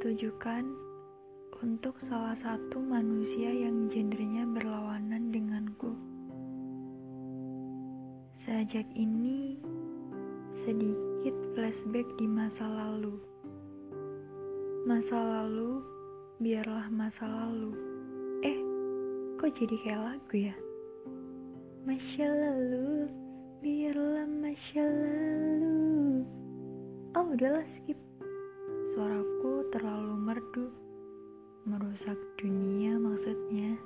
ditujukan untuk salah satu manusia yang gendernya berlawanan denganku. Sejak ini, sedikit flashback di masa lalu. Masa lalu, biarlah masa lalu. Eh, kok jadi kayak lagu ya? Masya lalu, biarlah masya lalu. Oh, udahlah skip. Suaraku terlalu merdu. Merusak dunia maksudnya.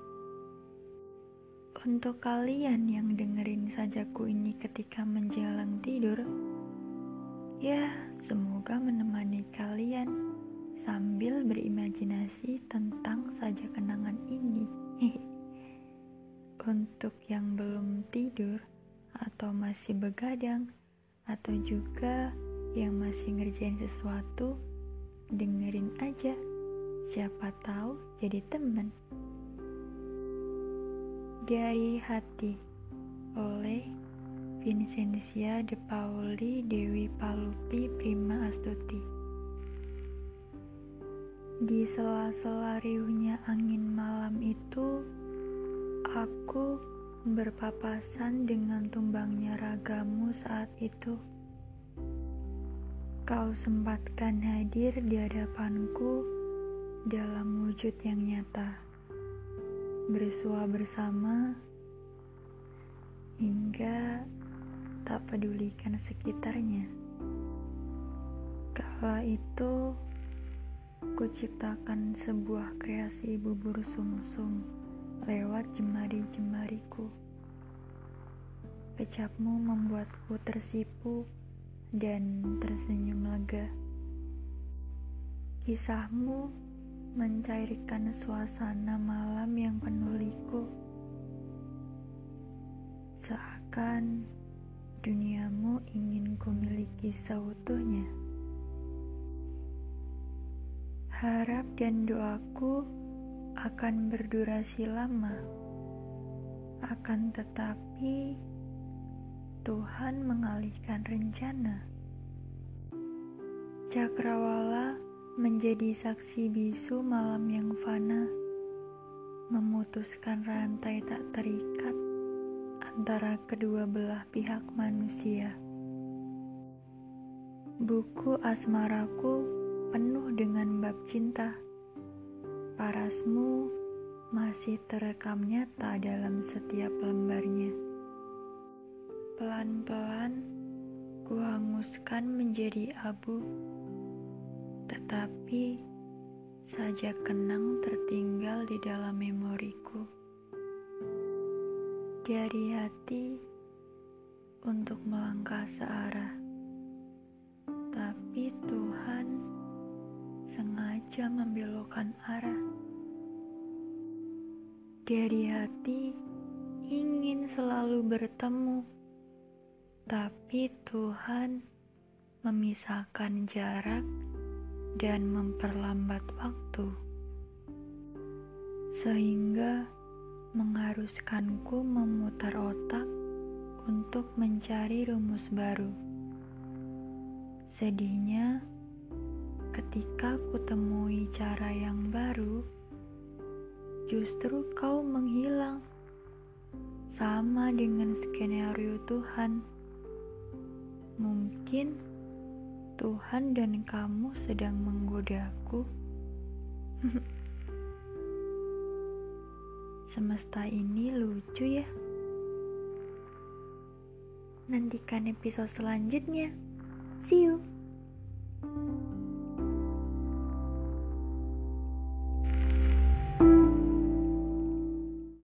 Untuk kalian yang dengerin sajaku ini ketika menjelang tidur, ya semoga menemani kalian sambil berimajinasi tentang saja kenangan ini. Untuk yang belum tidur atau masih begadang atau juga yang masih ngerjain sesuatu, dengerin aja. Siapa tahu jadi temen. Dari Hati oleh Vincentia De Pauli Dewi Palupi Prima Astuti Di sela-sela riuhnya angin malam itu Aku berpapasan dengan tumbangnya ragamu saat itu Kau sempatkan hadir di hadapanku dalam wujud yang nyata bersua bersama hingga tak pedulikan sekitarnya. Kala itu, ku ciptakan sebuah kreasi bubur sumsum lewat jemari-jemariku. Kecapmu membuatku tersipu dan tersenyum lega. Kisahmu mencairkan suasana malam yang penuh liku. Seakan duniamu ingin kumiliki seutuhnya. Harap dan doaku akan berdurasi lama. Akan tetapi Tuhan mengalihkan rencana. Cakrawala menjadi saksi bisu malam yang fana, memutuskan rantai tak terikat antara kedua belah pihak manusia. Buku asmaraku penuh dengan bab cinta. Parasmu masih terekam nyata dalam setiap lembarnya. Pelan-pelan kuhanguskan menjadi abu tetapi saja kenang tertinggal di dalam memoriku. Dari hati untuk melangkah searah, tapi Tuhan sengaja membelokkan arah. Dari hati ingin selalu bertemu, tapi Tuhan memisahkan jarak dan memperlambat waktu, sehingga mengharuskanku memutar otak untuk mencari rumus baru. Sedihnya, ketika ku temui cara yang baru, justru kau menghilang, sama dengan skenario Tuhan. Mungkin Tuhan dan kamu sedang menggodaku. Semesta ini lucu ya. Nantikan episode selanjutnya. See you.